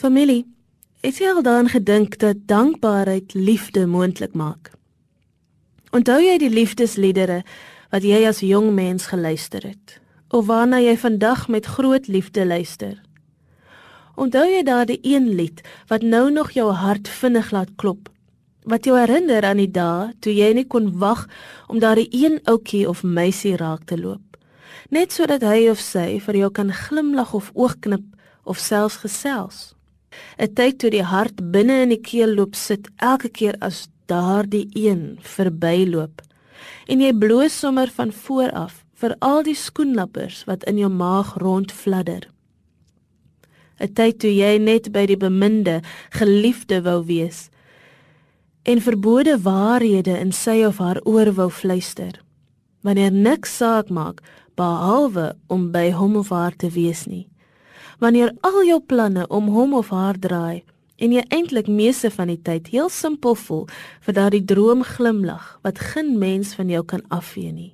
Familie, het jy al daaraan gedink dat dankbaarheid liefde moontlik maak? Onthou jy die liefdesliedere wat jy as jong mens geluister het? Of waarna jy vandag met groot liefde luister? Onthou jy daardie een lied wat nou nog jou hart vinnig laat klop? Wat jou herinner aan die dae toe jy nie kon wag om daardie een ouetjie of meisie raak te loop? Net sodat hy of sy vir jou kan glimlag of oogknip of selfs gesels. 'n tyd toe die hart binne in die keel loop sit elke keer as daardie een verbyloop. En jy bloos sommer van voor af vir al die skoenlappers wat in jou maag rondfladder. 'n tyd toe jy net by die beminde geliefde wou wees en verbode waarhede in sy of haar oor wou fluister. Wanneer niks saak maak behalwe om by hom of haar te wees nie wanneer al jou planne om hom of haar draai en jy eintlik meeste van die tyd heel simpel voel vir daardie droom glimlag wat geen mens van jou kan afvee nie.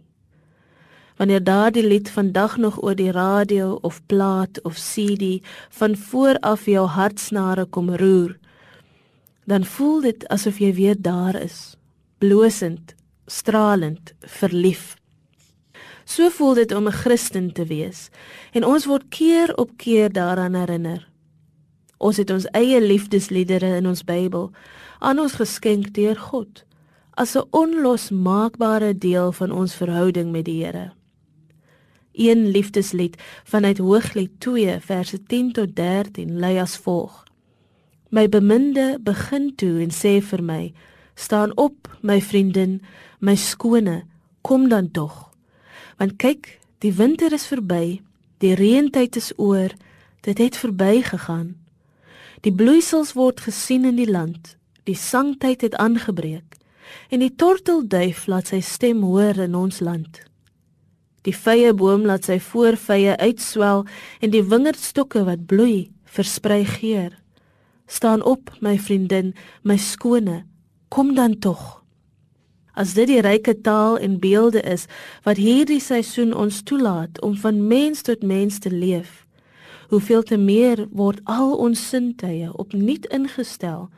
Wanneer daardie lied vandag nog oor die radio of plaat of CD van voor af jou hartsnare kom roer, dan voel dit asof jy weer daar is, blosend, stralend, verlief. So voel dit om 'n Christen te wees en ons word keer op keer daaraan herinner. Ons het ons eie liefdesliedere in ons Bybel aan ons geskenk deur God as 'n onlosmaakbare deel van ons verhouding met die Here. Een liefdeslied vanuit Hooglied 2 verse 10 tot 13 lui as volg: My beminde begin toe en sê vir my: Staan op, my vriendin, my skone, kom dan tog want kyk, die winter is verby, die reentyd is oor, dit het verby gegaan. Die bloeisels word gesien in die land, die sangtyd het aangebreek en die tortelduif laat sy stem hoor in ons land. Die vye boom laat sy voorvye uitswel en die wingerdstokke wat bloei versprei geur. Staan op, my vriendin, my skone, kom dan tog. As dit die ryke taal en beelde is wat hierdie seisoen ons toelaat om van mens tot mens te leef, hoeveel te meer word al ons sintuie opnuut ingestel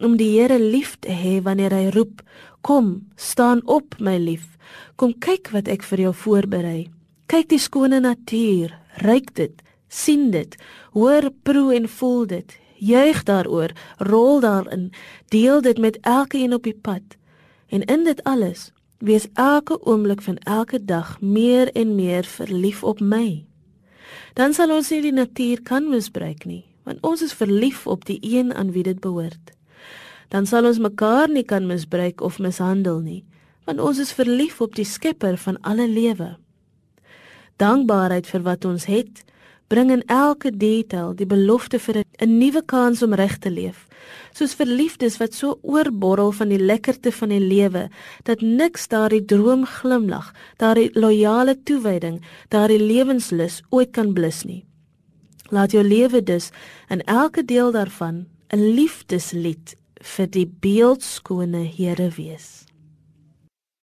om die Here lief te hê wanneer hy roep: "Kom, staan op, my lief. Kom kyk wat ek vir jou voorberei. Kyk die skone natuur, ryk dit, sien dit, hoor, proe en voel dit." Juig daaroor, rol daarin, deel dit met elkeen op die pad. En in dit alles, wees elke oomblik van elke dag meer en meer verlief op my. Dan sal ons nie die natuur kan misbruik nie, want ons is verlief op die een aan wie dit behoort. Dan sal ons mekaar nie kan misbruik of mishandel nie, want ons is verlief op die Skepper van alle lewe. Dankbaarheid vir wat ons het, bring in elke detail die belofte vir 'n nuwe kans om reg te leef. Soos verliefdes wat so oorborrel van die lekkerte van die lewe dat niks daardie droom glimlag, daardie loyale toewyding, daardie lewenslus ooit kan blus nie. Laat jou lewe dus in elke deel daarvan 'n liefdeslied vir die beeldskone Here wees.